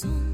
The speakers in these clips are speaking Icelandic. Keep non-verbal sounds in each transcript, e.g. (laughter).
soon.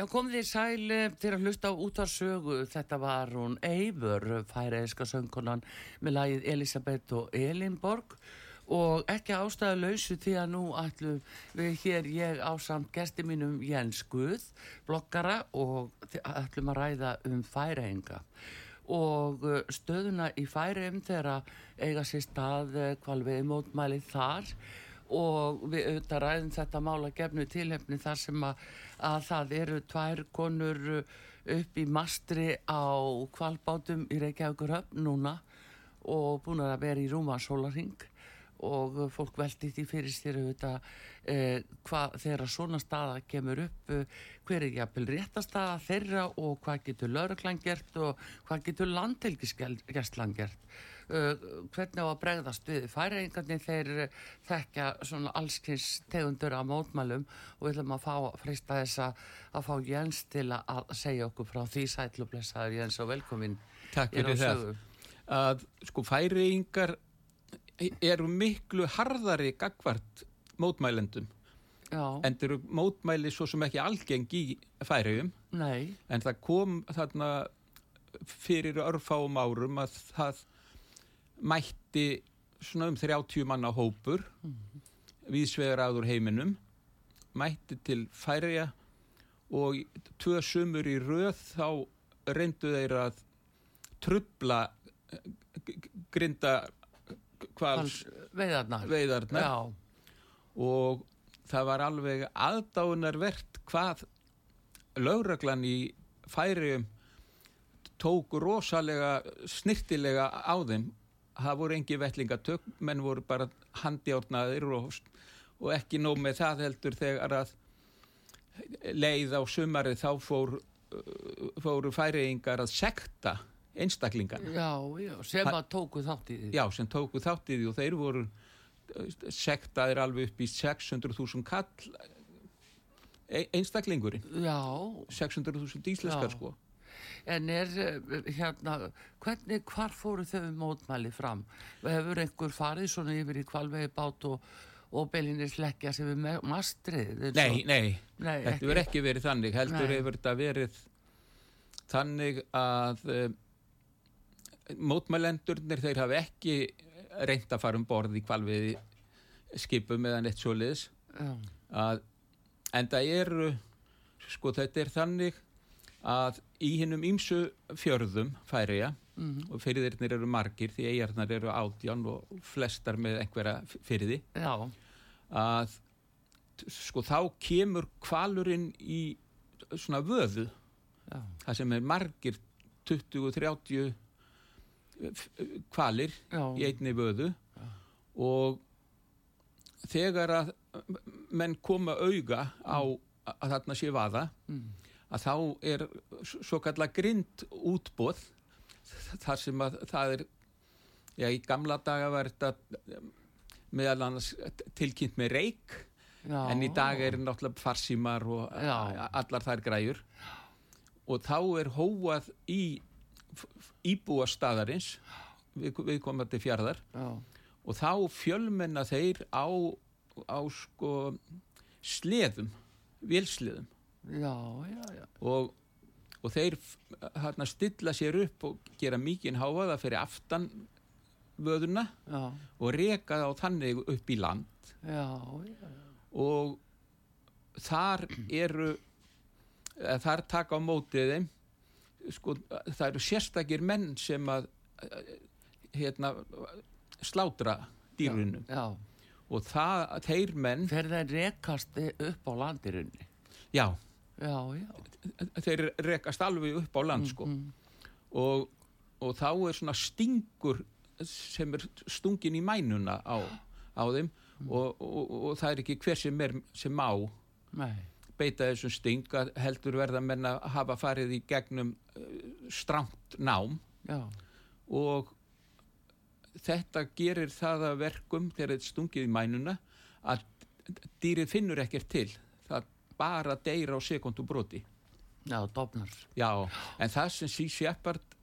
Já, kom því sæli til að hlusta á útarsögu. Þetta var hún Eivur, færeiska söngkonan með lagið Elisabeth og Elinborg og ekki ástæðu lausu því að nú ætlum við hér ég á samt gesti mínum Jens Guð, bloggara og ætlum að ræða um færaenga og uh, stöðuna í færiðum þegar eiga sér stað kvalvið mótmælið þar og við auðvitað ræðum þetta mála gefnu tilhefni þar sem að, að það eru tvær konur uh, upp í mastri á kvalbátum í Reykjavíkur höfn núna og búin að vera í rúma sólaring og uh, fólk veldi því fyrir sér auðvitað eh, hvað þegar svona staða kemur upp eh, hver er jafnvel réttastaða þeirra og hvað getur lauruglan gert og hvað getur landhelgisgestlan gert? uh, hvernig á að bregðast við. Færingarnir þeir eh, þekkja svona allskins tegundur af mótmælum og við ætlum að fá frista þess að, fá Jens til að, segja okkur frá því. Sætlu blessaður Jens og velkomin Takk á fyrir það. Að sko færiðingar eru miklu harðari gagvart mótmælendum. Já, en eru mótmæli svo sem ekki algeng í færiðum en það kom þarna fyrir örfáum árum að það mætti svona um 30 manna hópur viðsvegar áður heiminum mætti til færiða og tvö sumur í röð þá reyndu þeir að trubla eh, grinda hvals veiðarnar. Veiðarnar. Og það var alveg aðdánarvert hvað lögreglan í færium tók rosalega snirtilega á þeim það voru engi vettlingatök menn voru bara handjárnaðir og, og ekki nóg með það heldur þegar að leið á sumarið þá fór, uh, fóru færiðingar að sekta einstaklingan já, já, sem að tóku þátt í því. Já, sem tóku þátt í því og þeir voru eh, sektaðir alveg upp í 600.000 kall e einstaklingurinn. Já, 600.000 íslenskar Já. sko en er eh, hérna, hvernig, hvar fóru þau mótmæli fram? Hefur einhver farið svona yfir í kvalvegi bát og, og belinir sleggja sem me- mastrið? nei, nei, Nei, þetta verður ekki verið þannig. Heldur hefur þetta verið þannig að uh, mótmælendurnir þeir hafa ekki reynt að fara um borð í kvalviði skipum eða neitt svoleiðis. Já, að en það eru sko þetta er þannig að í hinnum ímsu fjörðum færiða mhm, og fyrirðirnir eru margir því eigarnar eru átján og flestar með einhverja fyrirði já, að sko þá kemur kvalurinn í svona vöðu. Já, það sem er margir 20-30 kvalir já, í einni vöðu. Og þegar að menn koma auga á að þarna sé vaða mm, að þá er svo kallar grind útbóð þar sem að það er já, í gamla daga var þetta meðal annars tilkynnt með reik já. en í dag er náttúrulega farsímar og Já. allar þær græjur og þá er hóað í íbúa staðarins við, viðkomandi fjarðar Já, og þá fjölmenna þeir á, á sko sleðum, vélsleðum já, já, já, og, og þeir hérna stilla sér upp og gera mikinn háaða fyrir aftan vöðuna já, og reka þá þannig upp í land. Já, já, og þar eru þar taka á mótið þeim sko, það eru sérstakir menn sem að hérna slátra dýrunum já. og það, þeir menn Þeir þeir rekast upp á landirunni. já, Já, já. þeir rekast alveg upp á land sko. Mm, og, og þá er svona stingur sem er stungin í mænuna á, á þeim og, og, og það er ekki hver sem er sem má nei, beita þessum sting að heldur verða menn að hafa farið í gegnum uh, stramt nám. Já, og þetta gerir það að verkum þegar þetta stungið í mænuna að dýrið finnur ekkert til bara deyra á sekundu broti. Já, dofnar. já, en það sem sí Shepard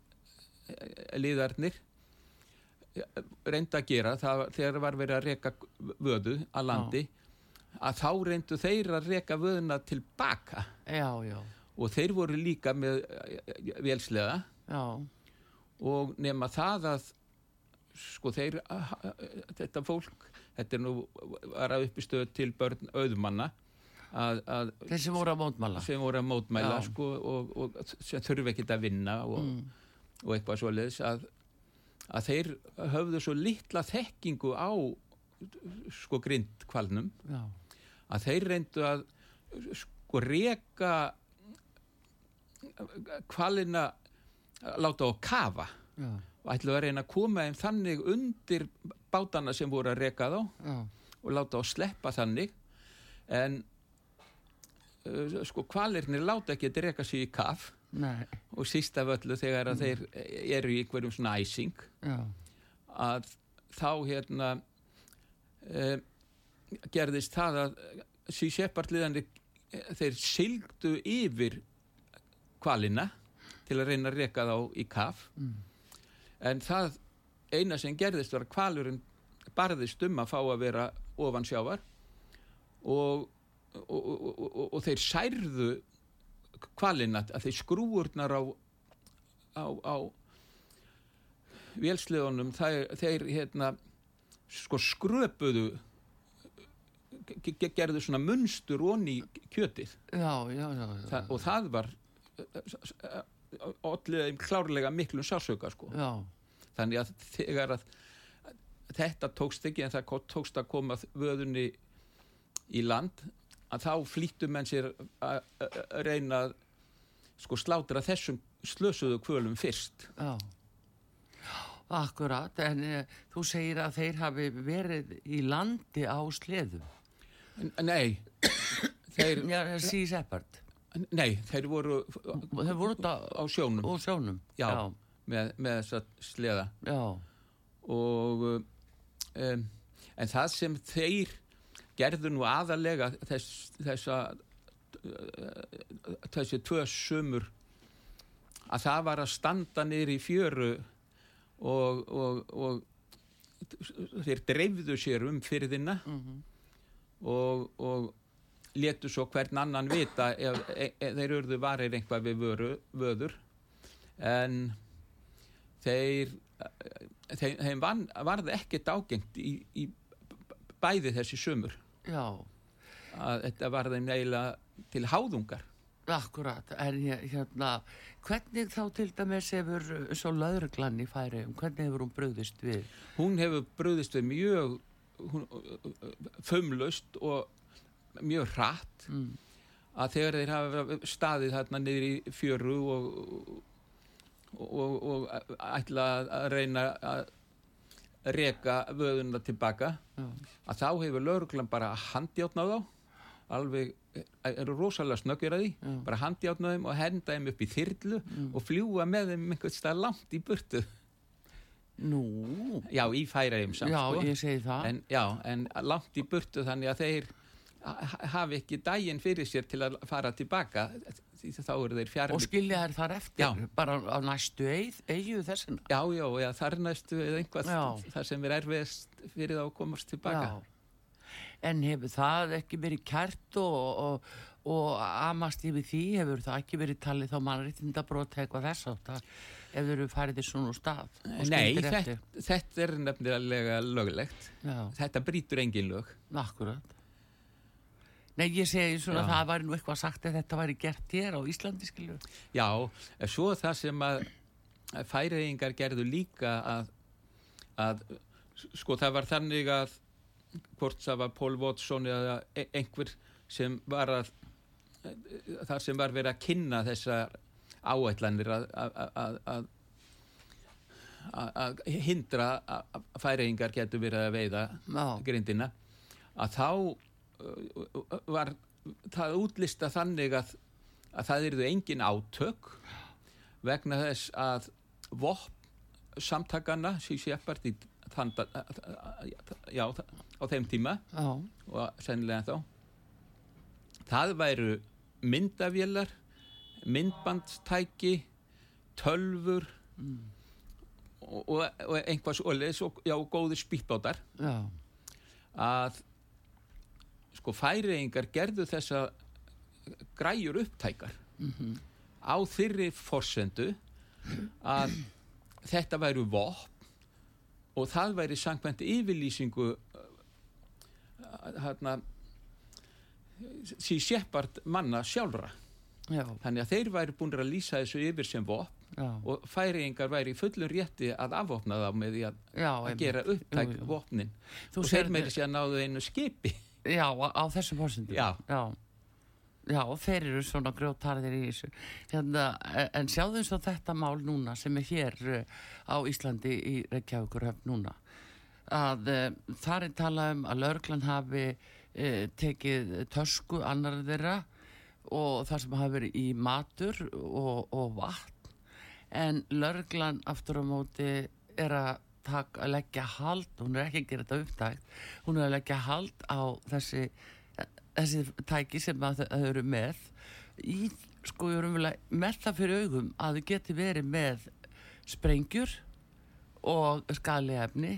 liðarnir eh, reynda að gera það, þegar var verið að reka vöðu að landi að þá reyndu þeir að reka vöðuna tilbaka. Já, já, og þeir voru líka með eh, vélslega já, og nema það að sko þeir þetta fólk þetta er nú var að uppistöðu til börn auðmanna að, að Þeir sem voru að mótmæla. sem voru að mótmæla sko, og, og sem þurfi ekkert að vinna og, Mm. og eitthvað svoleiðis að, að þeir höfðu svo litla þekkingu á sko grindkvalnum Já, að þeir reyndu að sko reka kvalina láta á kafa já, og ætlu að reyna að koma þeim þannig undir bátana sem voru að reka þá já, og láta á sleppa þannig. En sko kvalirnir láta ekki að reka sig í kaf. Nei, og síst af öllu þegar að þeir eru í einhverjum svona æsing já, að þá hérna um, gerðist það að sí seppartliðandi þeir sylgdu yfir kvalina til að reyna að reka þá í kaf. En það eina sem gerðist var að kvalurinn barðist um að fá að vera ofan sjávar. Og, og, og, og, og þeir særðu kvalina að þeir skrúurnar á á, á vélsliðunum þeir, þeir hérna sko skröpuðu ge- ge- gerðu svona munstur onni kjötið. Já, já, já, Þa, og það var allir klárlega miklum sásauka sko. Já, þannig að þegar að þetta tókst ekki en það tókst að koma vöðunni í land að þá flýttu menn sér að reyna að sko slátra þessum slösuðu kvölum fyrst já. Akkurat, en e, þú segir að þeir hafi verið í landi á sleðum. Nei, þeir, Já, sí seppart. nei, þeir voru Þeir voru þetta á sjónum sjónum. Já. já, með, með þessa sleða já, og um, en það sem þeir gerðu nú aðalega þess, þessa uh, þessi tvö sumur að það var að standa niður í fjöru og, og, og þeir dreifðu sér um fyrðina Mhm. og, og letu svo hvern annan vita ef, ef, ef þeir urðu varir einhvað við vöru, vöður en þeir þeim, þeim van, varði ekkert ágengt í, í bæði þessi sumur já, að þetta var þeim eiginlega til háðungar akkurat. En hér- hérna, hvernig þá til dæmis hefur svo lauruglan í færi, hvernig hefur hún bröðist við? hún hefur brúðist við mjög fömlust og mjög hratt Mm. að þegar þeir hafa staðið þarna niður í fjöru og, og, og, og ætla að reyna að reka vöðuna tilbaka. Já, að þá hefur lauruglan bara handjátnað á alveg, eru rosalega snöggir að því. Já. bara handjátnað þeim og henda þeim upp í þyrlu og fljúa með þeim einhvern stað langt í burtu. Nú, já, í færaðum samt já, sko. ég segi það. en, já, en langt í burtu þannig að þeir hafi ekki daginn fyrir sér til að fara tilbaka þá eru þeir fjár Og skilja þær þar eftir, Já. bara á næstu eigið þessina. já, já, já, þar næstu eða einhvað þar sem er erfiðast fyrir þá að komast tilbaka Já. En hefur það ekki verið kært og, og, og amast yfir því, hefur það ekki verið talið þá mannréttindabrót eitthvað þess átt ef þau eru farið í svona stað Nei, þetta, þetta er nefnilega löglegt Já, þetta brýtur engin lög akkurat. Nei, ég segi svona Já. það væri nú eitthvað sagt að þetta væri gert hér á Íslandi, skilju. já, svo það sem að að færiðingar gerðu líka að, að sko það var þannig að hvort það var Paul Watson eða e- einhver sem var að þar sem var verið að kynna þessar áætlanir að, að, að, að að- að hindra að færiðingar getur verið að veiða grindina að þá var það útlista þannig að, að það eruðu engin átök vegna þess að vopp samtakana síð sépart í þann, já, á þeim tíma já, og sennilega þá það væru myndavélar myndbandstæki tölfur og, og, og einhvað svoleiðis og já, góðir spýtbátar já, að sko færiðingar gerðu þessa græjur upptækar á þyrri forsendu að þetta væru vopn og það væri samkvæmt yfirlýsingu hérna sí seppart manna sjálfra. Já, þannig að þeir væri búin að lýsa þessu yfir sem vopn já, og færiðingar væri í fullum rétti að afvopna þá með því að, já, að gera upptæk vopnin. Og þeir meiri sé að náðu einu skipi Já, á, á þessum fórsendum. Já. Já. Já, þeir eru svona grjótarðir í þessu. Hérna, e- en sjáðu eins og þetta mál núna sem er hér uh, á Íslandi í Reykjavíkurhöfn núna. Að uh, þar er talað um að laurglan hafi uh, tekið tösku annar þeirra og það sem hafi verið í matur og, og vatn. En laurglan aftur á móti er að taka, að leggja hald, hún er ekki að gera þetta upptækt, hún er að leggja hald á þessi, þessi tæki sem að þau eru með í, sko, ég erum með það fyrir augum að þau geti verið með sprengjur og skaliefni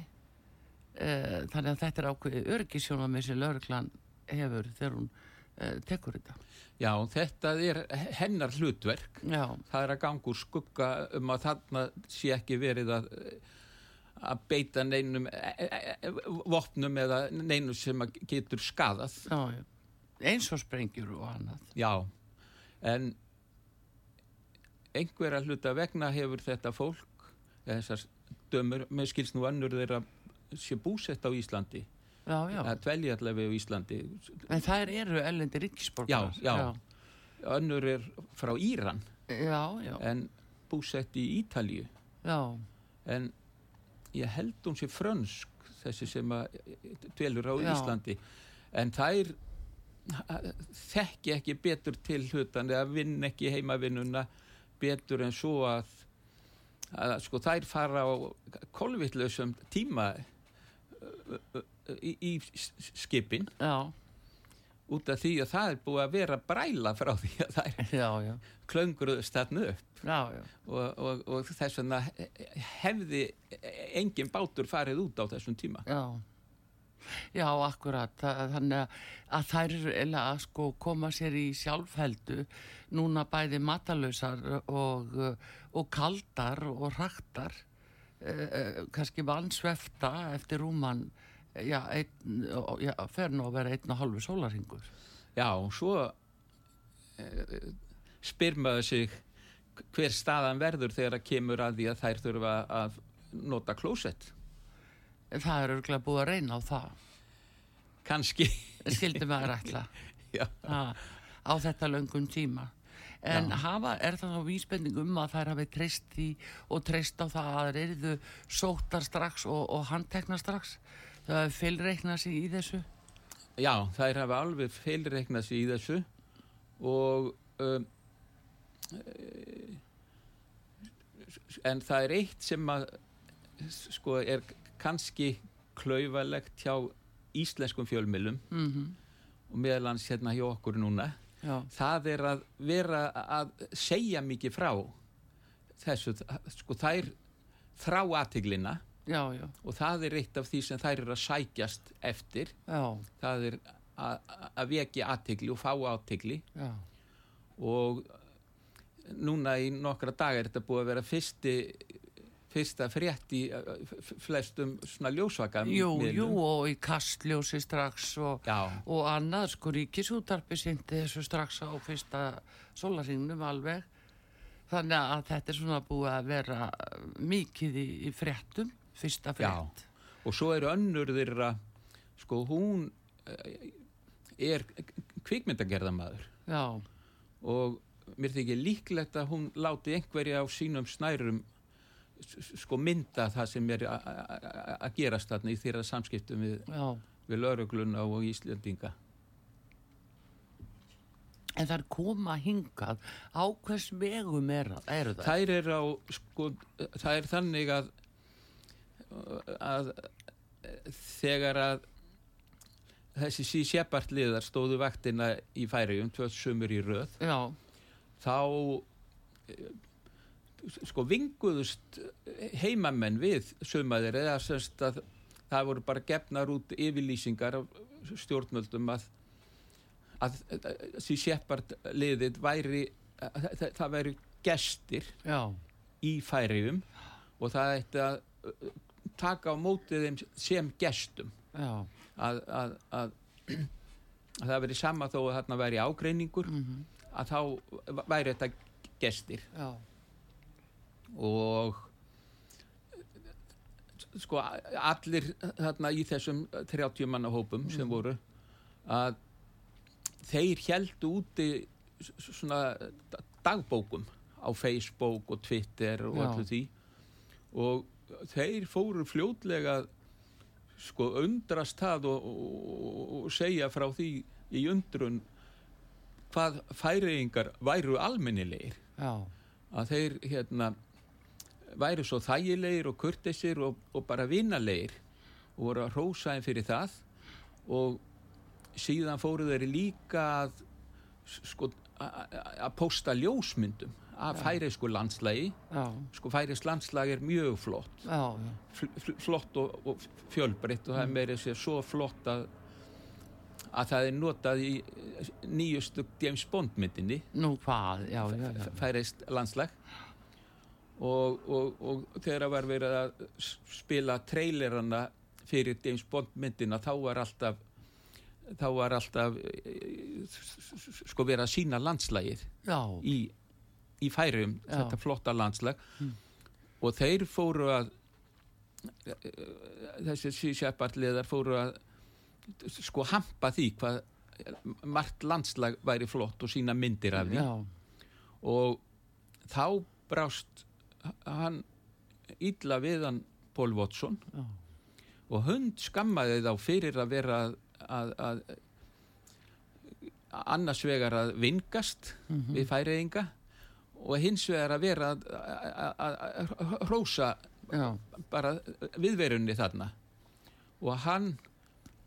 eh, þannig að þetta er ákveðið örgisjónamið sem lauruglan hefur þegar hún eh, tekur þetta. Já, þetta er hennar hlutverk Já, það er að ganga úr skugga um að þarna sé ekki verið að að beita neinum e, e, e, vopnum eða neinum sem getur skadað já, já. Eins og sprengjur og annað. já, en einhverja hluta vegna hefur þetta fólk þessar dömur, með skils nú önnur þeirra sé búsett á Íslandi Já, já. að dvelja allavega á Íslandi En þær eru ellendi ríkisborgar. Já, já. önnur er frá Íran Já, já, en búsett í Ítalíu já, en ég held hún sé frönsk þessi sem að dvelur á Já. Íslandi. En þær þekki ekki betur til hlutan eða vinn ekki heimavinnuna betur en svo að, að sko þær fara á kolvitlausum tíma í, í skipin. Já, út af því að það er búið að vera bræla frá því að þær klöngruðust þarna upp já, já. og, og, og þess vegna hefði engin bátur farið út á þessum tíma Já, já, akkurat. Þa- Þannig að- þær eða að sko koma sér í sjálfheldu núna bæði matalösar og, og kaldar og raktar, eh, kannski vannsvefta eftir rúman, já, einn, já, fer nú að vera einn og halvu sólarhingur. Já, svo e, spyr maður sig hver staðan verður þegar það kemur að því að þær þurfa að nota klósett? Það er örgulega búið að reyna á það. maður ætla. (laughs) Já, ha, á þetta löngum tíma. En hafa, er það þá vísbending um að þær hafi treyst í og treyst á það að þeir eruðu sóttar strax og, og handtekna strax? Það hefur fylreiknað sig í þessu? Já, þær hafa alveg feilreiknað sig í þessu og um, en það er eitt sem að sko er kannski klaufalegt hjá íslenskum fjölmilum mm og meðalans hérna hjá okkur núna. Já, það er að vera að segja mikið frá þessu, sko þær þrá aðtiglina og það er eitt af því sem þær eru að sækjast eftir, já, það er að, að vekja aðtigli og fá aðtigli og núna í nokkra dagar er þetta búið að vera fyrsti fyrsta frétt í flestum svona ljósvaka jú, jú, og í kastljósi strax og, Já, og annað sko ríkisútarpi sindi þessu strax á fyrsta sólarhingnum alveg. Þannig að þetta er svona búið að vera mikið í, í fréttum fyrsta frétt. Og svo eru önnur þeirra sko hún eh, er kvikmyndagerðamaður já, og mér þykir líklegt að hún láti einhverja á sínum snærum sko mynda það sem er að gerast þarna í þeirra samskiptum við, við laurugluna og Íslandinga En þær koma hingað. Á hvers vegum er, eru það? þær er á sko, það er þannig að að þegar að þessi sí sépart stóðu vaktina í færiðum tvö sumur í röð Já, þá eh, sko vinguðust heimamenn við sumaðir eða semst að það voru bara gefnar út yfirlýsingar af stjórnvöldum að að því seppart liðið væri að, það, það væri gestir já, í færiðum og það ætti að uh, taka á mótið þeim sem gestum. Að, að, að, að það verið sama þó að þarna væri ágreiningur að þá væri þetta gestir. Já, og sko allir þarna í þessum 30 manna hópum sem voru að þeir heldu úti svona dagbókum á Facebook og Twitter og Já. allir því. Og þeir fóru fljótlega sko undrast það og, og, og segja frá því í undrun hvað færiðingar væru almennilegir. Já, að þeir hérna væri svo þægilegir og kurtisir og, og bara vinalegir og voru að hrósa þeim fyrir það. Og síðan fóru þeir líka að sko að posta ljósmyndum af færeisku landslægi sko færeis landslag er mjög flott. Já, já. fl fl flott og, og fjölbreytt og það er meira sér svo flott að að það er notað í nýjustu James Bond myndinni. Nú hvað, já, já, já. færeist landslag. Og, og, og þegar það var verið að spila trailerana fyrir James Bond myndina þá var alltaf þá var alltaf eh, sko verið að sína landslægið Já, í, í færum þetta flotta landslag. Og þeir fóru að þessi sísjappartliðar fóru að sko hampa því hvað margt landslag væri flott og sína myndir af því. Já, og þá brást hann illa við hann Pól já, og hund skammaði þá fyrir að vera að, að, að annars vegar að vingast við færiðinga og hins vegar að vera að, að, að hrósa já, bara viðverunni þarna. Og hann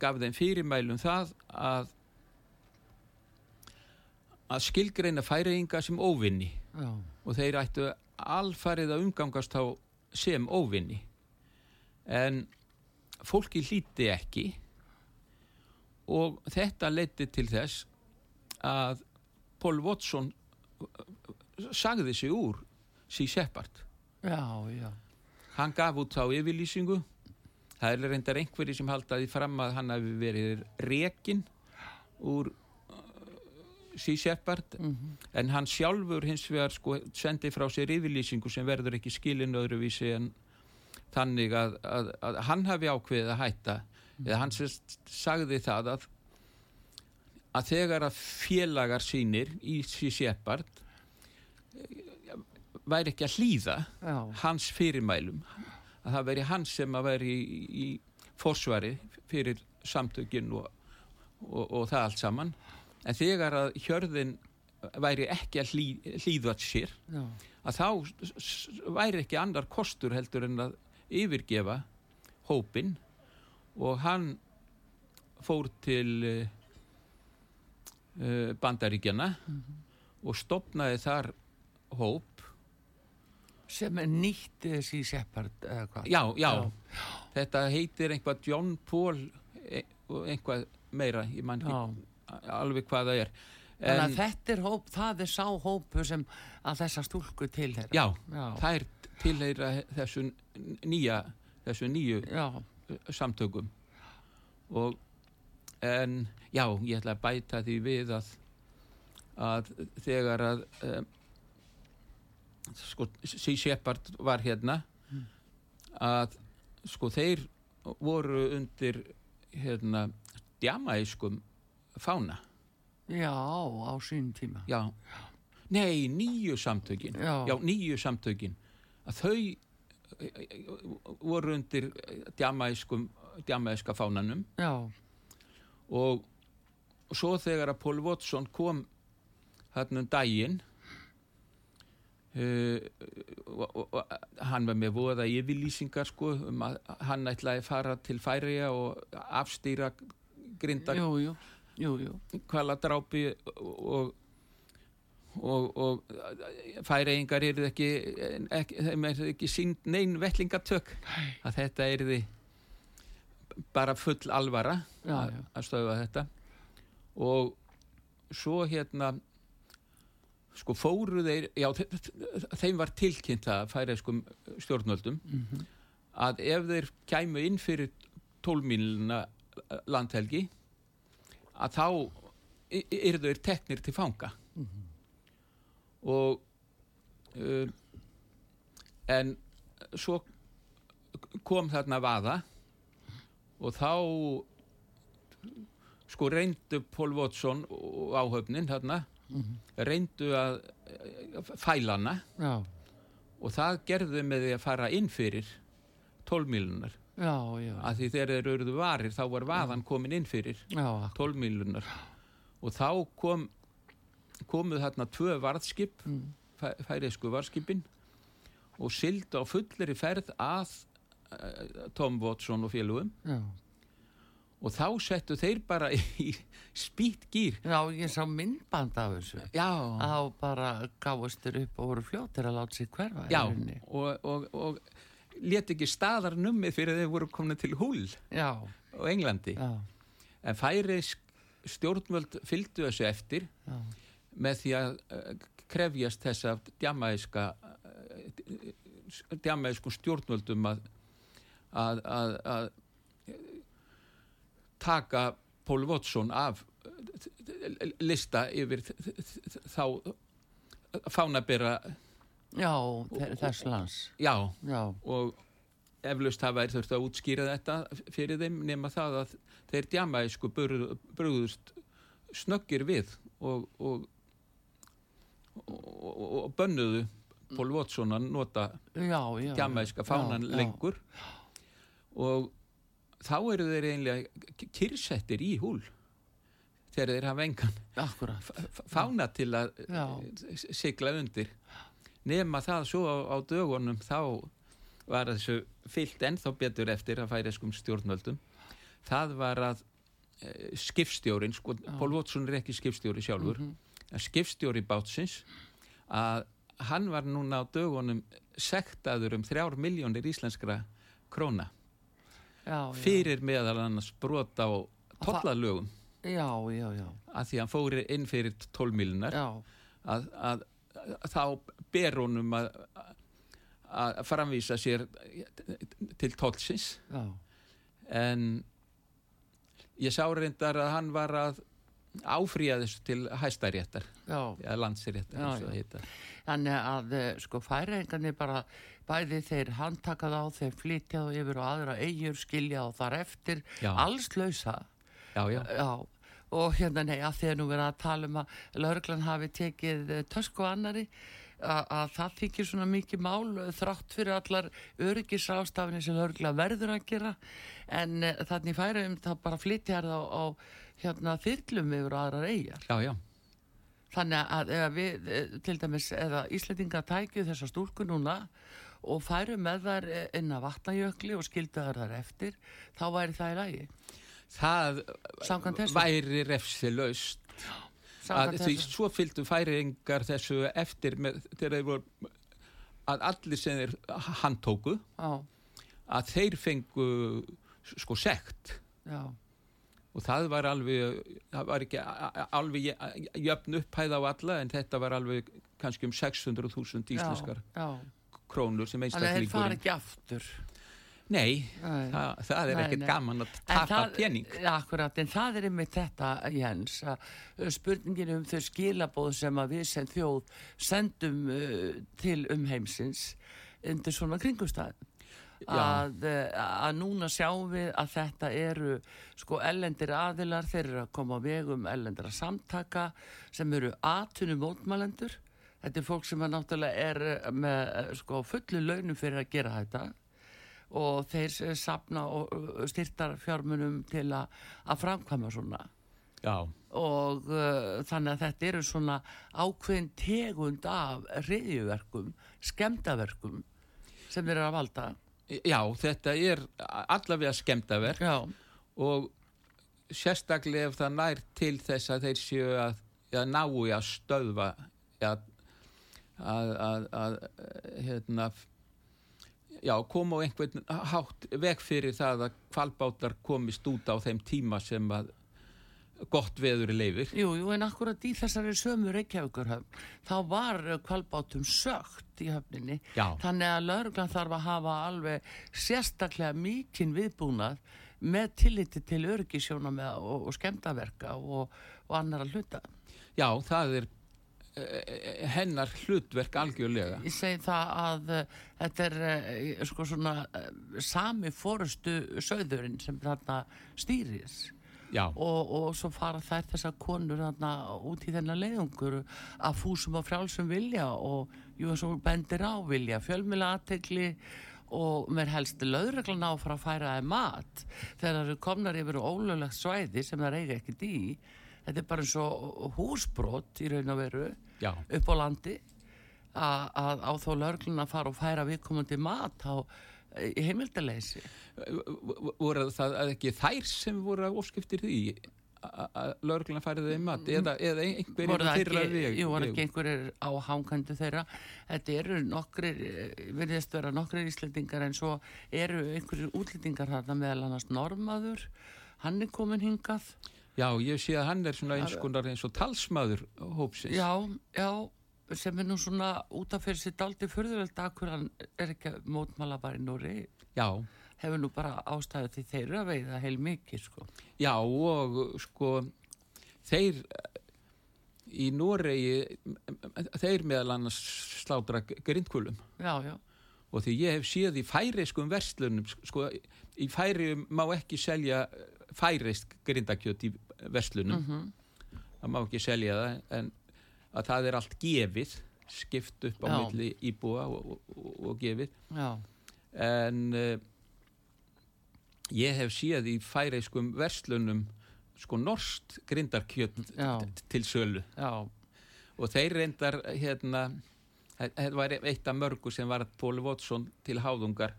gaf þeim fyrirmælum það að að skilgreina færiðinga sem óvinni. Já, og þeir ættu alfarið að umgangast þá sem óvinni. En fólki hlíti ekki. Og þetta leiti til þess að Paul Watson sagði sig úr sí seppart hann gaf út þá yfirlýsingu það er reyndar einhverji sem haldaði fram að hann hafi verið rekin úr sí seppart en hann sjálfur hins vegar sko sendi frá sér yfirlýsingu sem verður ekki skilin öðruvísi en þannig að, að, að hann hafi ákveðið að hætta. Eða hann sagði það að að þegar að félagar sínir í sí seppart væri ekki að hlýða já, hans fyrirmælum að það veri hans sem að veri í, í forsvari fyrir samtökin og, og, og það allt saman. En þegar að hjörðin væri ekki að hlý, hlýðast sér já, að þá væri ekki annar kostur heldur en að yfirgefa hópin og hann fór til uh, uh, bandaríkjana og stopnaði þar hóp sem er nýtt þessi seppart eða hvað? já, já, þetta heitir einhvað John Paul e og einhvað meira, ég man Já. ekki alveg hvað það er að en, þetta er hóp, það er sá hópu sem að þessa stúlku til þeirra. já, Já. það er tilheyra þessu nýja þessu nýju Já, samtökum og en já, ég ætla að bæta því við að að þegar að um, sko, sí Shepard var hérna að sko þeir voru undir hérna djamaískum fána. Já, á sín tíma. já, nei, nýju samtökin. Já. já nýju samtökin. Að þau eh, voru undir djamaískum djamaíska fánanum. Já, og svo þegar að Paul Watson kom hann um daginn og, og, og hann var með voða yfirlýsingar sko um að hann ætlaði að fara til Færiða og afstýra grinda jú, jú, jú, jú. kvala drápi og og, og færiðingar eru ekki, ekki er ekki sínd neinn vettlingatök að þetta er bara full alvara Já, já. að stöða þetta og svo hérna sko fóru þeir já, þe- þeim var tilkynnt að færiðskum stjórnvöldum Mhm. að ef þeir kæmu inn fyrir tólmíluna landhelgi að þá eru þeir teknir til fanga. Og uh, en svo kom þarna vaða og þá sko reyndu Pól Watson og áhöfnin þarna reyndu að eh, fæla hana. Já, og það gerðu með því að fara inn fyrir 12 milunar já, já, að því þegar þeir eruðu varir þá var vaðan komin inn fyrir já, 12 milunar og þá kom komuð þarna tvö varðskip mm. færiðsku varðskipin og sildu á fullri ferð að uh, Tom Watson og félugum já. Og þá settu þeir bara í spýtt gýr Já, ég sá myndband af þessu. já, Þá bara gáðustur upp og voru fljóttir að láta sig hverfa. já og, og, og let ekki staðar nummið fyrir þeir voru komin til húl Já, á Englandi. Já, en færiðsk stjórnvöld fylgdu þessu eftir já, með því að uh, krefjast þess að djamæska uh, djamæsku stjórnvöldum að, að, að, að taka Pól Watson af uh, lista yfir þá fánabera já, þe- þess lands. já Já, og eflaust hafa þær þurft að útskýra þetta fyrir þeim nema það að þeir djamæsku brúðust snöggir við og, og, og, og bönnuðu Pól Watson að nota já, já. djamæska fánan já, já. lengur og þá eru þeir einlega kyrsettir í húl þegar þeir hafa engan fána til að Já. eh, sigla undir. Nema það svo á, á dögunum þá var þessu fyllt ennþá betur eftir að færiskum stjórnvöldum. Það var að e, skipstjórin, sko, Pól Watson er ekki skipstjóri sjálfur, mm -hmm. skipstjóri bátsins að hann var núna á dögunum sektaður um þrjár miljónir íslenskra króna Já, já. fyrir meðal annars brot á tollalögum Já, já, já. að því hann fóri inn fyrir 12 miljonar Já, að, að, að þá ber honum að, að framvísa sér til tólsins já. en ég sá reyndar að hann var að þessu til hæstaréttar eða landsréttar Já, þannig að eh, sko færingarnir bara bæði þeir handtaka þá, þeir flytja þá yfir og aðra eigur skilja og þar eftir Já. alls lausa. Já, já, Já, og hérna nei að að nú verið að tala um að lauruglan hafi tekið eh, tösku annari að, að það þykir svona mikið mál eh, þrátt fyrir allar öryggisástafinni sem laurugla verður að gera. En þannig færum það bara flytja það á, á hérna þyrlum yfir aðrar eigar já, já. Þannig að við, eh, til dæmis, eða Íslandinga tækju þessa stúlku núna og færu með þær eh, inn að vatnajökli og skildu þær þar eftir, þá væri það í lagi. það væri refsilaust. Að Samkvæmt því svo fylgdu færingar þessu eftir með, þegar þeir voru að allir sem þeir handtóku Já, að þeir fengu sko sekt. Já, og það var alveg það var ekki alveg jöfn upphæð á alla en þetta var alveg kannski um 600.000 íslenskar já. krónur sem Þannig að fara einstaklingur ekki aftur. nei, Nei. það, það er Nei, ekkert nei. gaman að tapa pening akkurat, en það er einmitt þetta, Jens, spurningin um þau skilabóð sem að við sem þjóð sendum uh, til umheimsins undir svona kringumstæð. Að, uh, að núna sjáum við að þetta eru sko ellendir aðilar, þeir eru að koma á vegum ellendra samtaka sem eru atunum mótmælendur. Þetta er fólk sem að náttúrulega er uh, með uh, sko fullu launum fyrir að gera þetta. Og þeir eh, sapna og styrtar fjármunum til a, að framkvæma svona. Já, og uh, þannig að þetta eru svona ákveðin tegund af reyðjuverkum, skemdaverkum sem þeir eru að valda já, þetta er allavega skemmtaverk Já, og sérstaklega ef það nær til þess að þeir séu að, að ná í að stöðva að, að, að, að hérna já, koma á einhvern hátt veg fyrir það að kvalbátar komist út á þeim tíma sem að gott veður leifir jú, jú, en akkurat í þessari sömu Reykjavíkurhöfn þá var uh, kvalbátum sögt í höfninni Já. þannig að lauruglan þarf að hafa alveg sérstaklega mikinn viðbúnað með tilliti til öryggisjóna með og, og skemdaverka og, og annar að hluta. Já, það er uh, hennar hlutverk algjörlega. Ég segi það að uh, þetta er uh, sko svona sami fórustu söðurinn sem þarna stýris og, og svo fara þær þessar konur þarna út í þennan leiðungur að fúsum á frjálsum vilja og jú og bendir á vilja fjölmjöla aðtegli og mér helst löðreglan á frá að færa það mat þegar það eru komnar yfir ólöglegt svæði sem það reyga ekkert í þetta er bara eins og húsbrott í raun og veru Já. upp á landi að á þó löðreglan að fara og færa viðkomandi mat á heimildaleysi voru það ekki þær sem voru að óskiptir því að lögurgluna færið þeim mat? Eða, eða einhverjir þeirra veg? Jú, var ekki einhverjir á hánkandu þeirra. Þetta eru nokkrir verðist vera nokkrir íslendingar en svo eru einhverjir útlendingar þarna meðal annars normaður hann er komin hingað. Já, ég sé að hann er svona eins konar eins og talsmaður hópsins. Já, já sem er nú svona út af fyrir sitt aldrei förðurveld akkur hann er ekki mótmála bara í Nóri Já. Hefur nú bara ástæðu til þeirra veiða heil mikið sko. Já og sko þeir í Noregi þeir meðal annars slátra grindkulum Já, já. Og því ég hef séð í færiskum verslunum sko í færium má ekki selja færisk grindakjöt í verslunum. Mm -hmm. það má ekki selja það en að það er allt gefið skipt upp á Já. milli íbúa og, og, og gefið Já. en uh, ég hef séð í færeiskum verslunum sko norst grindarkjött til sölu Já. og þeir reyndar hérna þetta var eitt af mörgu sem var Póli Vótsson til háðungar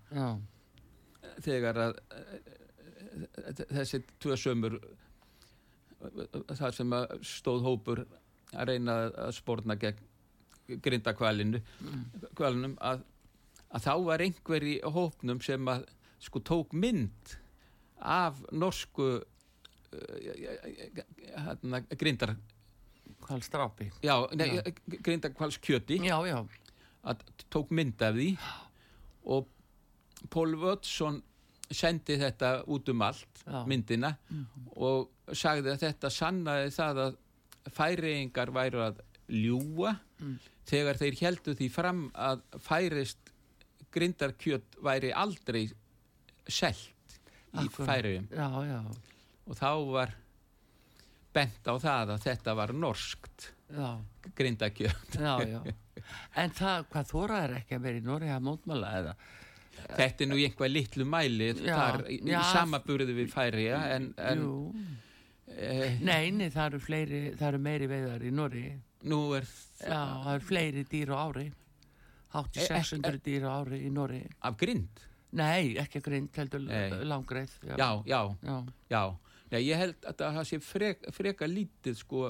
þegar að þessi tvö sömur það sem stóð hópur að reyna að spórna gegn grindakvalinu mm. að, að þá var einhver í hópnum sem að sko tók mynd af norsku uh, hérna, grindar kvalstrápi grindakvalskjöti að tók mynd af því og Pól Vötsson sendi þetta út um allt já. myndina mm. og sagði að þetta sannaði það að færiðingar væru að ljúa mm. þegar þeir heldu því fram að færist grindarkjött væri aldrei selt í færiðum og þá var bent á það að þetta var norskt grindarkjött (laughs) En það, hvað þóra er ekki að vera í Nóri að mótmála eða? Þetta er nú einhvað litlu mæli já, þar í samaburðu við færiða en, en Eh, nei, nei, það eru, fleiri, það eru meiri veiðar í Nóri Nú er Já, það eru fleiri dýr á ári. Hátti 600 e, e, dýr á ári í Nóri Af grind? Nei, ekki grind, heldur langreið Já, já, já, já. já. Nei, Ég held að það sé frek, freka lítið sko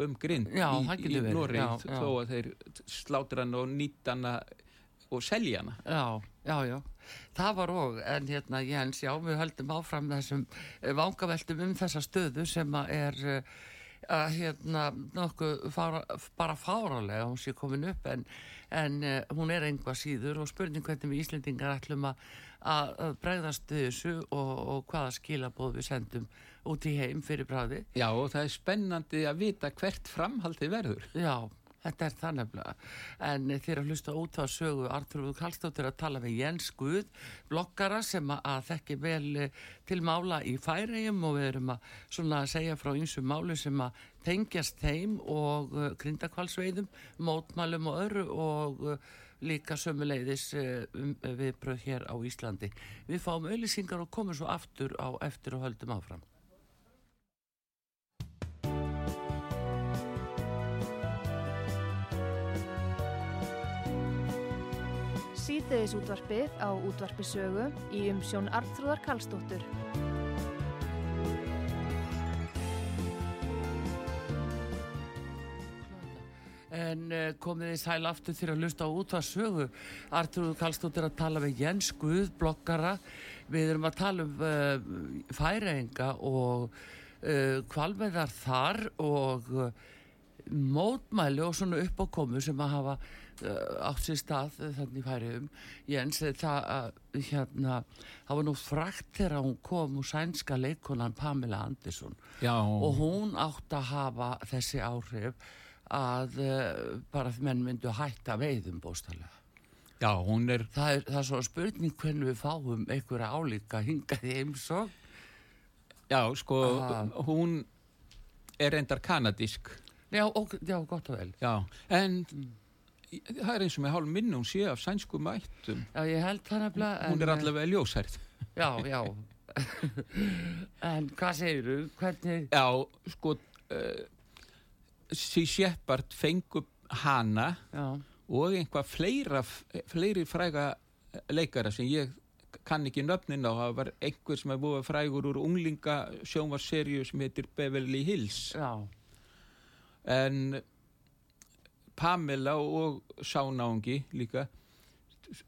um grind í, í Nóri þó að þeir slátra hann og nýta hann og selja hana. Já, já, já, það var og en hérna Jens, já, við höldum áfram þessum eh, vangaveltum um þessa stöðu sem að er eh, að hérna nokkuð fára, bara fáralega hún sé komin upp en, en uh, hún er einhvað síður og spurning hvernig við Íslendingar ætlum að, að bregðast þessu og, og hvaða skilabóð við sendum út í heim fyrir bræði Já og það er spennandi að vita hvert framhaldi verður. Já Þetta er það nefnilega. En þér að hlusta út á sögu Artur Kallstóttir að tala með Jens Guð, blokkara sem að þekki vel eh, til mála í færiðum og við erum að að segja frá einsum málu sem að tengjast þeim og uh, grindakvalsveiðum, mótmálum og öru og uh, líka sömuleiðis uh, um, viðbröð hér á Íslandi. Við fáum auðlýsingar og komum svo aftur á eftir og höldum áfram. Síðdeðis útvarpið á útvarpisögu í umsjón Arnþróðar Kallstóttur. En uh, komið þið sæl aftur til að lusta á útvarpsögu. Arnþróðar Kallstóttur að tala við Jens Guð, blokkara. Við erum að tala um uh, færaenga og uh, kvalveðar þar og mótmæli og svona uppákomu sem að hafa uh, átt sér stað uh, þannig færiðum Jens, eh, það, hérna, það var nú frækt þegar hún kom úr sænska leikonan Pamela Andersson Já, og hún átt að hafa þessi áhrif að bara menn myndu hætta veiðum bóstalega. já, hún er, Það er, það er svona spurning hvernig við fáum einhverja álíka hingað í heimsók. já, sko, Ah. hún er endar kanadísk. Já, og, já, gott og vel. Já, en það er eins og með hálf minn hún sé af sænsku mættum. Já, ég held það nefnilega. Hún er eh, allavega ljósærð. Já, já. (laughs) en hvað segir þú? Hvernig? Já, sko, uh, sí Shepard fengu hana Já, og einhvað fleira, fleiri fræga leikara sem ég kann ekki nöfnin á, það var einhver sem er búið frægur úr unglinga sjónvarserju sem heitir Beverly Hills já, en Pamela og Sánáungi líka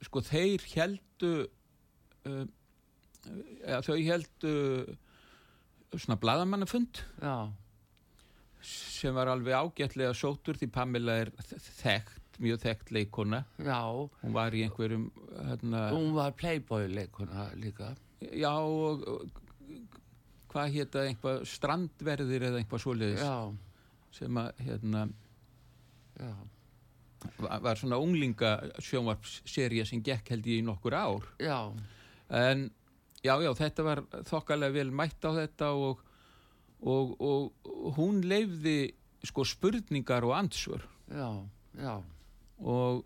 sko þeir heldu uh, ja, þau heldu svona bladamannafund já, sem var alveg ágætlega sótur því Pamela er þekkt, mjög þekkt leikona já. hún var í einhverjum hérna, Hún var playboy leikuna líka. já og og hvað hétta einhvað strandverðir eða einhvað svoleiðis Já, sem að hérna já, var svona unglinga sjónvarpserja sem gekk held ég í nokkur ár. Já, en já, já, þetta var þokkalega vel mætt á þetta og, og, og, og hún leifði sko spurningar og ansvör já, já, og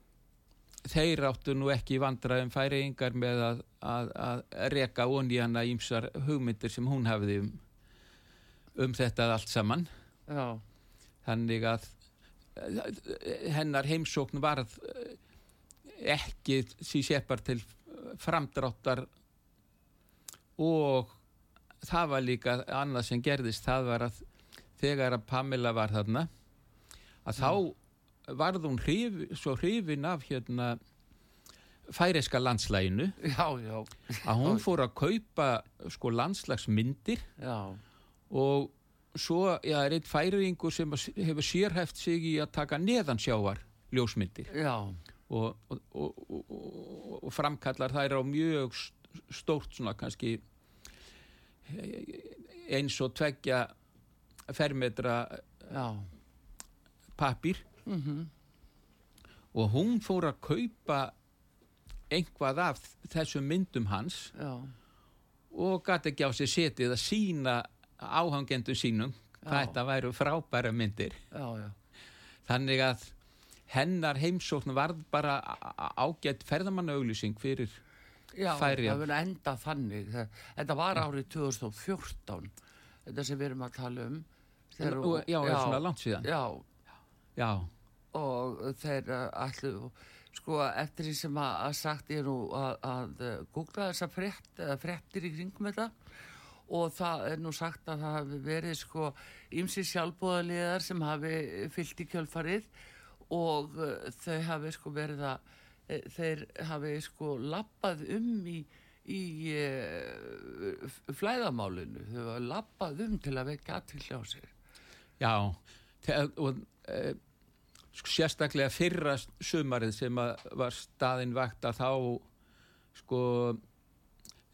þeir áttu nú ekki vandraðum færiðingar með að, að, að reka onni hana ímsar hugmyndir sem hún hafði um, um þetta allt saman. Já, þannig að hennar heimsókn varð eh, ekki því seppar til framdráttar og það var líka annað sem gerðist það var að þegar að Pamela var þarna að þá varð hún hrif, svo hrifin af hérna færiska landslæginu já, já, að hún fór að kaupa sko landslagsmyndir já, og svo já, er einn færingur sem hefur sérhæft sig í að taka neðansjávar ljósmyndir. Og, og, og, og, framkallar þær á mjög st- stórt svona kannski eins og tveggja fermetra já, pappir mhm, og hún fór að kaupa einhvað af þessum myndum hans já, og gæti ekki á sig setið að sína áhangendum sínum hvað þetta væru frábæra myndir. Já, já, þannig að hennar heimsókn varð bara ágætt ferðamannaauglýsing fyrir já, Færeyjar. það verður enda þannig. Það- Þetta var árið 2014, þetta sem við erum að tala um. Þegar og, já, er svona langt síðan. Já, já, og þeir allu, sko, eftir því sem að, að sagt ég nú að, að uh, googla þessa frétt, uh, fréttir í kringum þetta og það er nú sagt að það hafi verið sko ymsi sjálfbóðaliðar sem hafi fyllt í kjölfarið og uh, þau hafi sko verið að e, þeir hafi sko lappað um í, í e, flæðamálinu. Þau hafa lappað um til að vekja aðtil á sér. Já og e, sérstaklega fyrra sumarið sem var staðin vakt að þá sko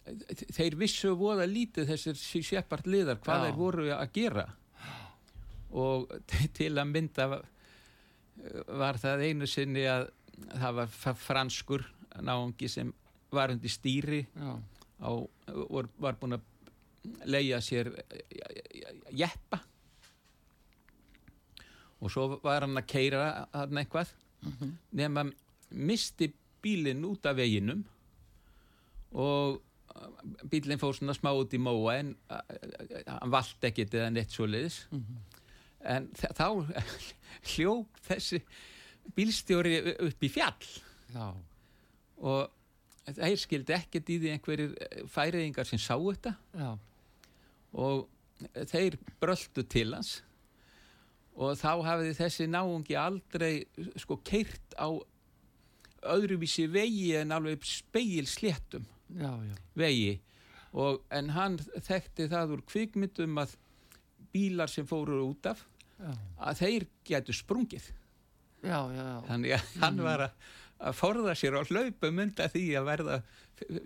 þeir vissu voða lítið þessir sépart liðar hvað Já. þeir voru að gera. Og til að mynda var það einu sinni að það var franskur náungi sem var undir stýri á, var, var búin að leia sér jeppa. Og svo var hann að keira hann eitthvað. Nema misti bílinn út af veginum og bílinn fór svona smá út í móa en hann vald ekkit eða neitt svo leiðis en þa- þá (laughs) hljóp þessi bílstjóri upp í fjall. Já, og þeir skildi ekkert í því einhverjir færiðingar sem sá þetta. Já, og þeir bröldu til hans. Og þá hafiði þessi náungi aldrei sko keirt á öðruvísi vegi en alveg speil sléttum já, já, vegi. Og, en hann þekkti það úr kvikmyndum að bílar sem fóru út af að þeir getur sprungið. Þannig að hann var að, að forða sér á hlaupum undan því að verða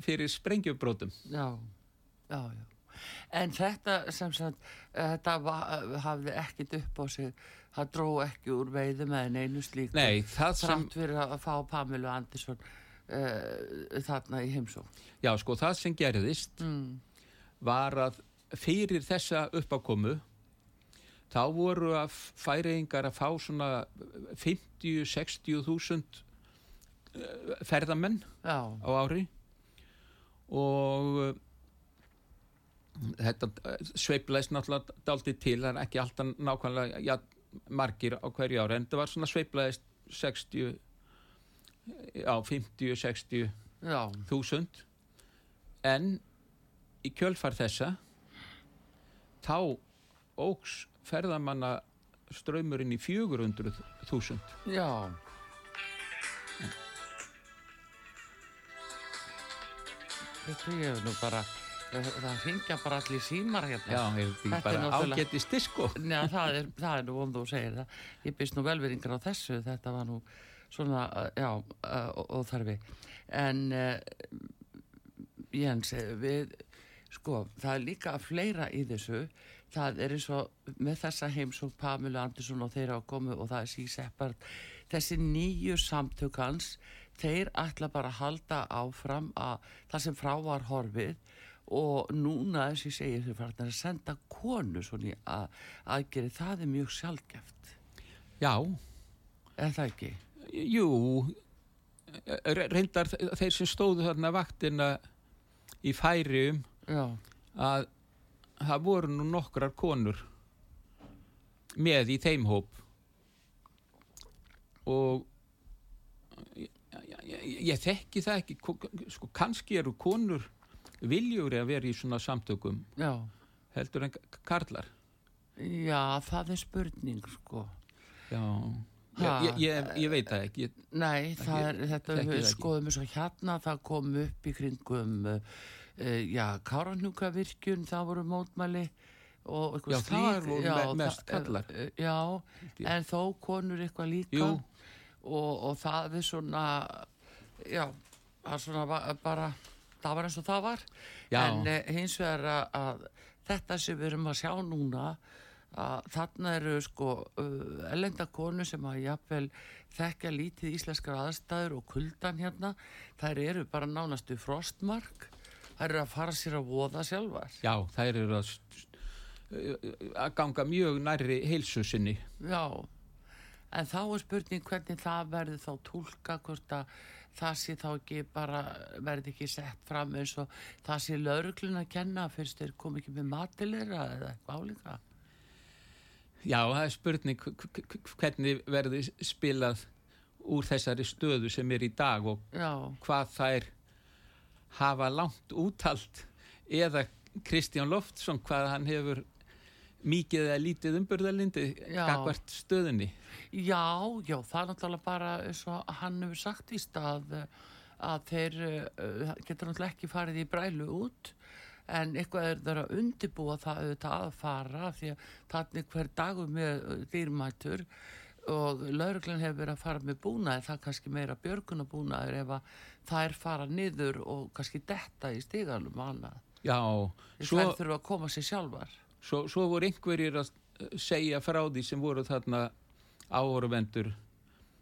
fyrir sprengjubrótum Já, já, já. En þetta sem sagt, þetta hafði ekkit upp á sig, það dró ekki úr veiðu með einu slíku. Nei, það sem, Þrátt fyrir að fá Pamilu Andersson uh, þarna í heimsók. já sko, það sem gerðist Mm. var að fyrir þessa uppákomu þá voru að færiðingar að fá svona 50-60 þúsund eh, ferðamenn Já, á ári og uh, þetta sveiflaðist náttúrulega daldi til, það er ekki alltaf nákvæmlega ja, margir á hverju ári en það var svona sveiflaðist 60 já, 50-60 já, þúsund en í kjölfar þessa þá óks ferðamanna ströymurinn í 400 þúsund já. Þetta hef nú bara, það ringja bara allir símar hérna. já, er þetta er bara náttúrulega- ágættist disko Já, það er, það er nú vond þú segir það. Ég byrst nú velveringar á þessu, þetta var nú svona, uh, já, uh, óþarfi. En uh, Jens, eh, við, sko, það er líka fleira í þessu. Það er eins og með þessa heimsók Pamilu Andersson og þeir hafa komið og það er síseppart. Þessi nýju samtökans, þeir ætla bara að halda áfram að það sem frá var horfið og núna þess ég segi þau farnar að senda konu svona í að, aðgeri, það er mjög sjálfgeft já, er það ekki? Jú re- reyndar þeir sem stóðu þarna vaktina í færium Já, að það voru nú nokkrar konur með í þeim hóp og ég, ég, ég þekki það ekki ko- sko kannski eru konur viljúri að vera í svona samtökum já, heldur en karlar já, það er spurning sko. já. Ég, ég, ég veit það ekki Nei, það er, þetta við það skoðum eins og hérna, það kom upp í kringum, uh, já, Káranjúkavirkjun, það voru mótmæli og eitthvað Já, þar voru það- mest kallar. uh, Já, en þó konur eitthvað líka og, og það er svona, já, það er svona ba- bara, það var eins og það var. Já. En hins vegar að, að þetta sem við erum að sjá núna, að þarna eru sko uh, ellenda konu sem að jafnvel þekkja lítið íslenskar aðstæður og kuldan hérna, þær eru bara nánastu frostmark, þær eru að fara sér að voða sjálfar. já, þær eru að, að ganga mjög nærri heilsu sinni Já, en þá er spurning hvernig það verður þá tólka hvort að það sé þá ekki bara verði ekki sett fram eins og það sé lauruglun að kenna fyrst þeir kom ekki með matilera eða eitthvað álíka. Já, það er spurning hvernig verði spilað úr þessari stöðu sem er í dag og Já, hvað þær hafa langt úttalt eða Kristján Loftsson hvað hann hefur mikið eða lítið umburðalindi Já. gagvart stöðunni. já, já, það er náttúrulega bara eins og hann hefur sagt í stað að þeir uh, getur náttúrulega ekki farið í brælu út en eitthvað er þeirra að undibúa það auðvitað að fara því að þannig hver dagur með dýrmætur og lauruglan hefur verið að fara með búnaði. Það er kannski meira björgunabúnaður ef að þær fara niður og kannski detta í stíganum og annað. Já, svo, þær þurfa að koma sér sjálfar. Svo, svo voru einhverjir að segja frá því sem voru þarna áhorvendur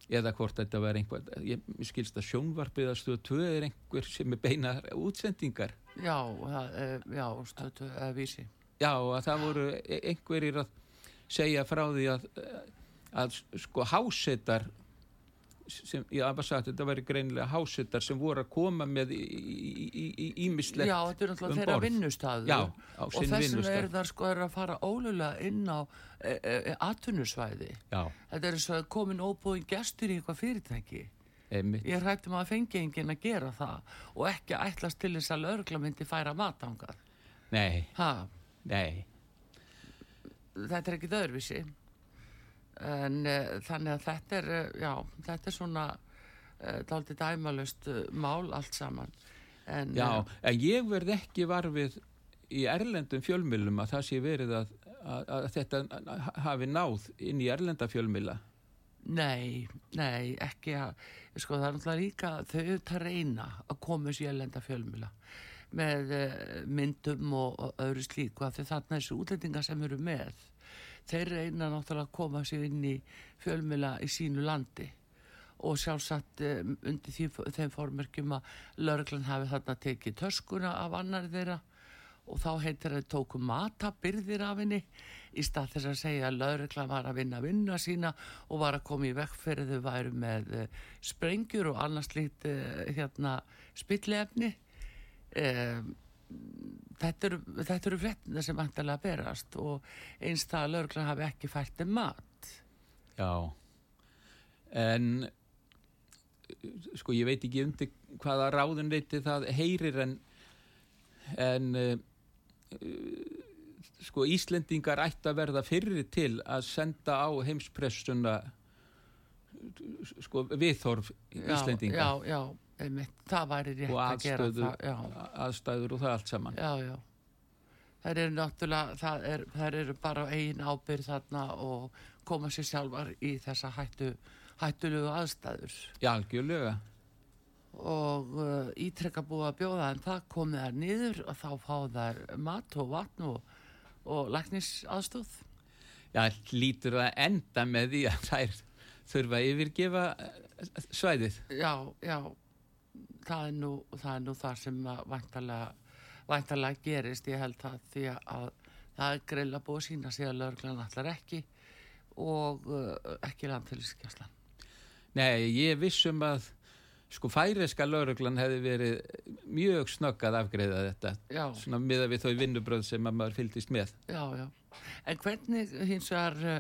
eða hvort þetta var einhver, ég skilst að sjónvarpið að stöðu tvö er einhver sem er beina útsendingar. Já, það, uh, já, stötu, uh, vísi Já, að það voru e- einhverjir að segja frá því að, að sko hásetar sem, ég hafa sagt, þetta væri greinilega hásetar sem voru að koma með ímislegt Já, þetta er náttúrulega um þeirra borð. á og sinn þess vegna vinnustað. eru þar sko er að fara ólulega inn á e, e, atvinnusvæði. Já, Þetta er eins og að komin óbúin gestur í eitthvað fyrirtæki. Einmitt. Ég hrættum að fengi enginn að gera það og ekki ætlast til þess að lögregla myndi færa matangað. Nei, Ha, nei. þetta er ekki öðruvísi. En uh, þannig að þetta er, uh, já, þetta er svona uh, dálítið dæmalust uh, mál allt saman. En, Já, eh, en ég verð ekki varfið í erlendum fjölmjölum að það sé verið að, að, að þetta hafi náð inn í erlenda fjölmila Nei, nei, ekki að, sko það er náttúrulega líka þau auðvitað reyna að koma sér lenda fjölmjöla með uh, myndum og, og öðru slíku af því þarna þessu útlendinga sem eru með þeir reyna náttúrulega að koma sér inn í fjölmjöla í sínu landi og sjálfsagt um, undir því, þeim formörkjum að lörglann hafi þarna tekið töskuna af annar þeirra og þá heitir það tóku matabyrðir af henni í stað þess að segja að laurugla var að vinna vinna sína og var að koma í vekk fyrir þau væru með uh, sprengjur og annars lít uh, hérna spillefni um, þetta eru, frettina sem vantilega berast og eins það að laurugla hafi ekki fært um mat. Já. En sko ég veit ekki undir hvaða ráðun leiti það heyrir en en uh, sko Íslendingar ætti að verða fyrir til að senda á heimspressuna sko viðþorf Íslendinga. já, já, einmitt, það væri rétt og að gera það já, aðstæður og það allt saman. Já, já. Þær eru náttúrulega það er, þær eru bara á eigin ábyrð þarna og koma sér sjálfar í þessa hættu hættulegu aðstæður. Já, algjörlega. Og uh, ítrekka búið að bjóða en það komið þær niður og þá fá þær mat og vatn og, og læknis aðstóð Já, lítur að enda með því að þær þurfa að yfirgefa eh, svæðið. Já, já það er nú það, er nú það sem væntalega gerist. Ég held það því að það er greila búið að sína sig að lögreglan allar ekki og uh, ekki landfélagsgjastlan Nei, ég vissum að sko færiska lauruglan hefði verið mjög snögg að afgreða þetta já, svona miða við þau vinnubröð sem að maður fylgist með. Já, já. En hvernig hins vegar uh,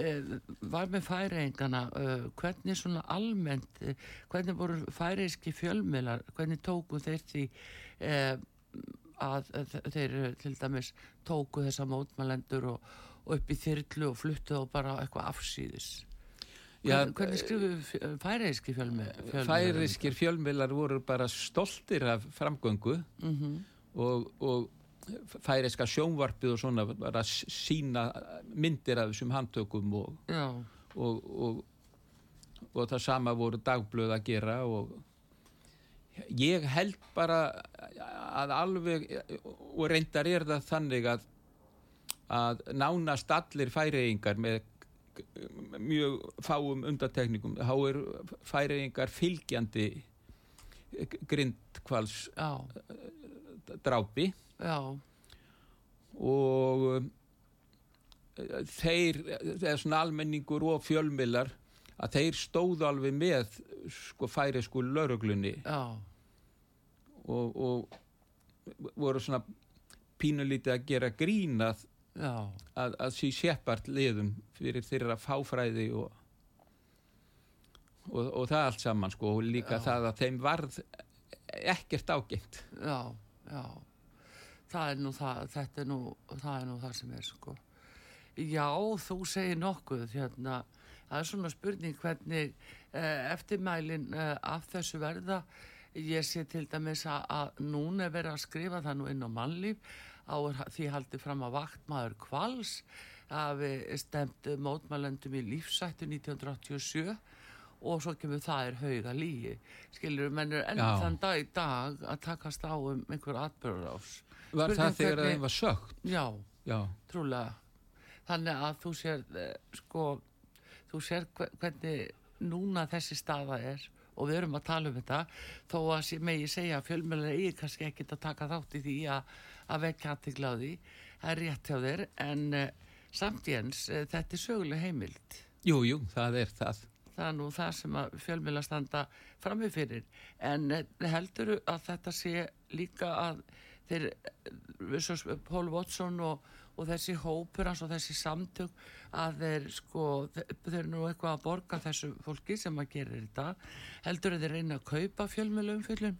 uh, var með færeingana uh, hvernig svona almennt uh, hvernig voru færeiski fjölmiðlar hvernig tóku þeir því uh, að þeir uh, til dæmis tóku þessa mótmælendur og, og upp í þyrlu og fluttu og bara eitthvað afsýðis Já, hvernig, hvernig skrifu færeiski fjölmiðlar? Færiskir fjölmiðlar voru bara stoltir af framgöngu mm og, og færiska sjónvarpið og svona var að sína myndir af þessum handtökum og, og, og það sama voru dagblöð að gera og ég held bara að alveg og reyndar er það þannig að að nánast allir færiðingar með mjög fáum undatekningum þá er færiðingar fylgjandi grindkvals já, drápi. Já. Og um, þeir, er svona almenningur og fjölmiðlar að þeir stóðu alveg með sko færi sko lauruglunni og, og voru svona pínulítið að gera grínað að, að sí seppart liðum fyrir þeirra fáfræði og, og, og það allt saman sko og líka Já. það að þeim varð ekkert ágengt. Já, já. Það er nú það þetta er nú, það er nú það sem er sko. Já, þú segir nokkuð hérna, það er svona spurning hvernig eh, eftirmælin eh, af þessu verða. Ég sé til dæmis að, að núna er verið að skrifa það nú inn á mannlíf á er því haldið fram að vaktmaður kvals við stemt mótmælendum í lífsættu 1987 og svo kemur það er hauga lígi skilur, menn er enn Já. þann dag í dag að takast á um einhver atbyrðarás var Spurning það þegar þeim var sögt já, já, trúlega. Þannig að þú sér eh, sko, þú sér hve- hvernig núna þessi staða er og við erum að tala um þetta þó að megi segja að fjölmjölar eigi kannski ekkert að taka þátt í því að, að vekja aðtikla á því. Það er rétt hjá þér en uh, samt Jens, uh, þetta er söguleg heimild. Jú, jú, það er það. Það er nú það sem að fjölmjöla standa frammi fyrir. En heldur að þetta sé líka að þeir, eh, Paul Watson og, og þessi hópur og þessi samtök að þeir sko, þeir, eru nú eitthvað að borga þessu fólki sem að gera þetta. Heldur að þeir reyna að kaupa fjölmjöla umfjöllun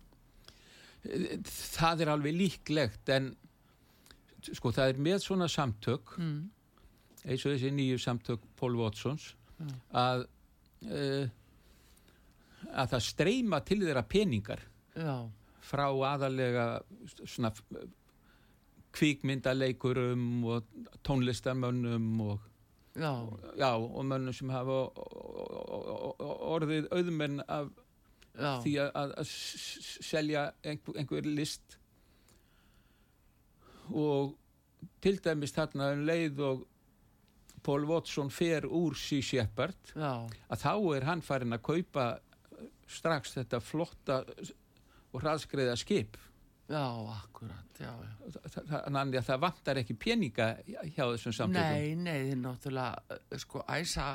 það er alveg líklegt en sko það er með svona samtök mm. eins og þessi nýju samtök Paul Watsons Já. að uh, að það streyma til þeirra peningar já, frá aðalega svona kvíkmyndaleikurum og tónlistarmönnum og, já, já, og mönnum sem hafa orðið auðmenn af já, því að, selja einhver, einhver list. Og til dæmis þarna um leið og Paul Watson fer úr Sea Shepherd já, að þá er hann farin að kaupa strax þetta flotta og hraðskreiða skip já, akkurat, já, já. Þa- þa- þannig að það vantar ekki peninga hjá þessum samtökum Nei, nei, þið náttúrulega uh, sko æsa,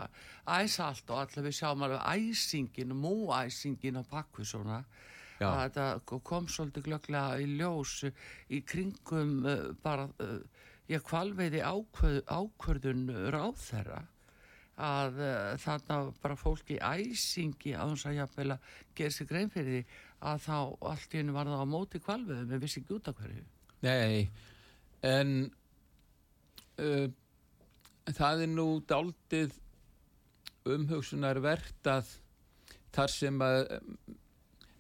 æsa allt og allir við sjáum alveg æsingin, múæsingin á bakvið svona Já. að þetta kom svolítið glögglega í ljós í kringum uh, bara, uh, ég kvalveiði ákvörð, ákvörðun ráðherra að uh, þarna bara fólk í æsingi á þess að jafnvel að gera sér grein fyrir því að þá allt í hennu var það á móti kvalveiðum, við vissi ekki út af hverju. Nei, en uh, það er nú daldið umhugsunarvert að þar sem að um,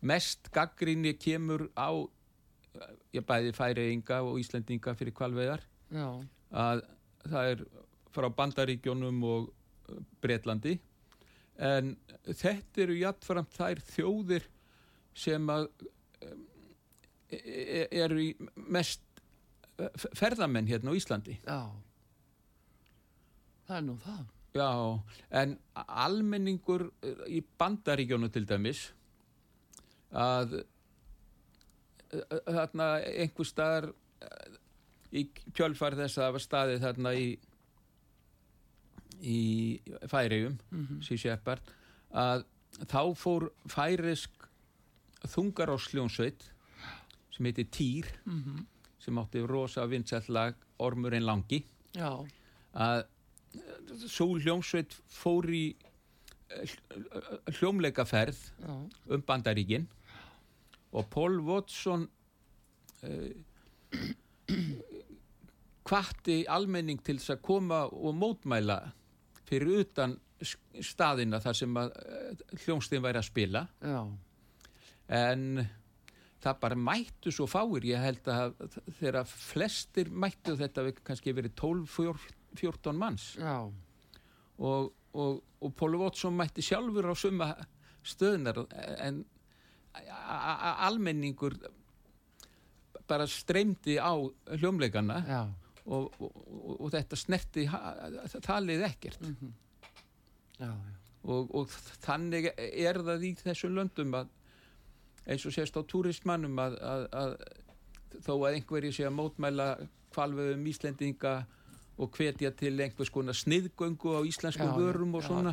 mest gaggrinni kemur á ég bæði færiðinga og Íslendinga fyrir kvalveðar Já, að það er frá Bandaríkjónum og uh, Bretlandi. En þetta eru jafnframt þær þjóðir sem að um, e- e- eru í mest f- ferðamenn hérna á Íslandi já. Það er nú það. Já, en almenningur uh, í Bandaríkjónu til dæmis að uh, þarna einhver staðar í kjölfar þess að það var staðið þarna í í færiðum mm -hmm. að þá fór færisk þungarássljónsveit sem heiti Týr Mm sem átti rosa vinsællag Ormurinn langi. Að svo hljómsveit fór í eh, hljómleikaferð já, um bandaríkin og Paul Watson (clears throat) uh, kvatti almenning til þess að koma og mótmæla fyrir utan staðina þar sem hljómsveitin væri að spila. Já, en það bara mættu svo fáir. Ég held að þegar flestir mættu þetta kannski verið 12-14 manns. Já, og, og, og Póli Watson mætti sjálfur á suma stöðnar en almenningur bara streymdi á hljómleikana og, og, þetta snerti talið ekkert. Já, já. og, og þannig er það í þessum löndum að eins og sést á túristmannum að, að, að þó að einhverji sé að mótmæla kvalveðum Íslendinga og hvetja til einhvers konar sniðgöngu á íslensku Já, vörum og já. svona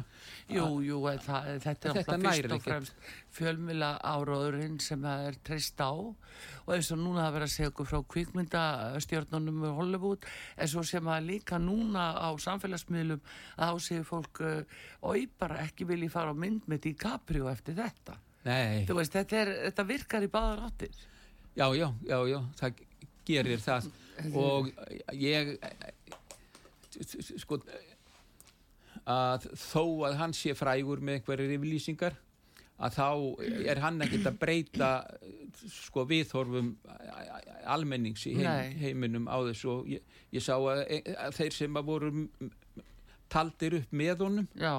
Jú, jú, það, þetta er Þetta fyrst og fremst fjölmila áróðurinn sem það er treyst á og eins og núna það verið að segja okkur frá kvikmyndastjörnunum í Hollywood en svo sem að líka núna á samfélagsmiðlum að þá séu fólk uh, oi bara ekki vilji fara á mynd með DiCaprio eftir þetta. Veist, þetta, er, þetta virkar í báðar áttir. já, já, já, já, það gerir það. Og ég sko að þó að hann sé frægur með einhverjir yfirlýsingar að þá er hann ekkert að breyta sko viðhorfum almennings í heim, heiminum á þessu. Og ég, ég sá að, að þeir sem að voru taldir upp með honum Já,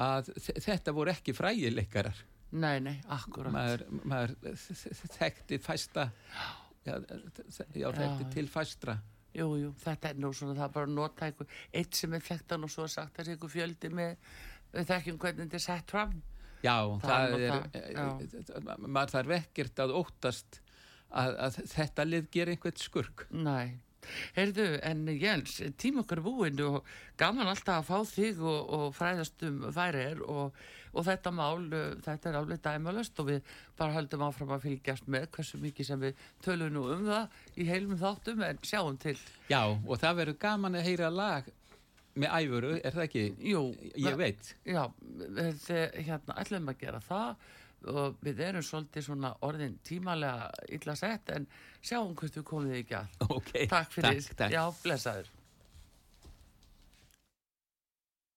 að þe- þetta voru ekki frægileikarar nei, nei, akkurat. maður, maður þekkti fæsta já, já þekkti til fæstra Jú, jú, þetta er nú svona, það er bara að nota einhver, eitt sem er þekktan og svo sagt að það er einhver fjöldi með, við þekkjum hvernig þetta er sett fram. já, Það það, er það, er maður þarf ekkert að óttast að, að þetta lið ger einhvert skurk Nei. Heyrðu, en Jens, tíma okkar búinn og gaman alltaf að fá þig og, og fræðast um færir og, og þetta mál, þetta er alveg dæmalöst og við bara höldum áfram að fylgjast með hversu mikið sem við tölum nú um það í heilum þáttum en sjáum til. já, og það verður gaman að heyra lag með æfuru, er það ekki? Jú, ég veit Já, við hérna ætlum að gera það og við erum svolítið svona orðin tímalega illa sett en sjáum hvert við komum þig ekki að. ok, Takk fyrir, takk, takk. já, blessaður.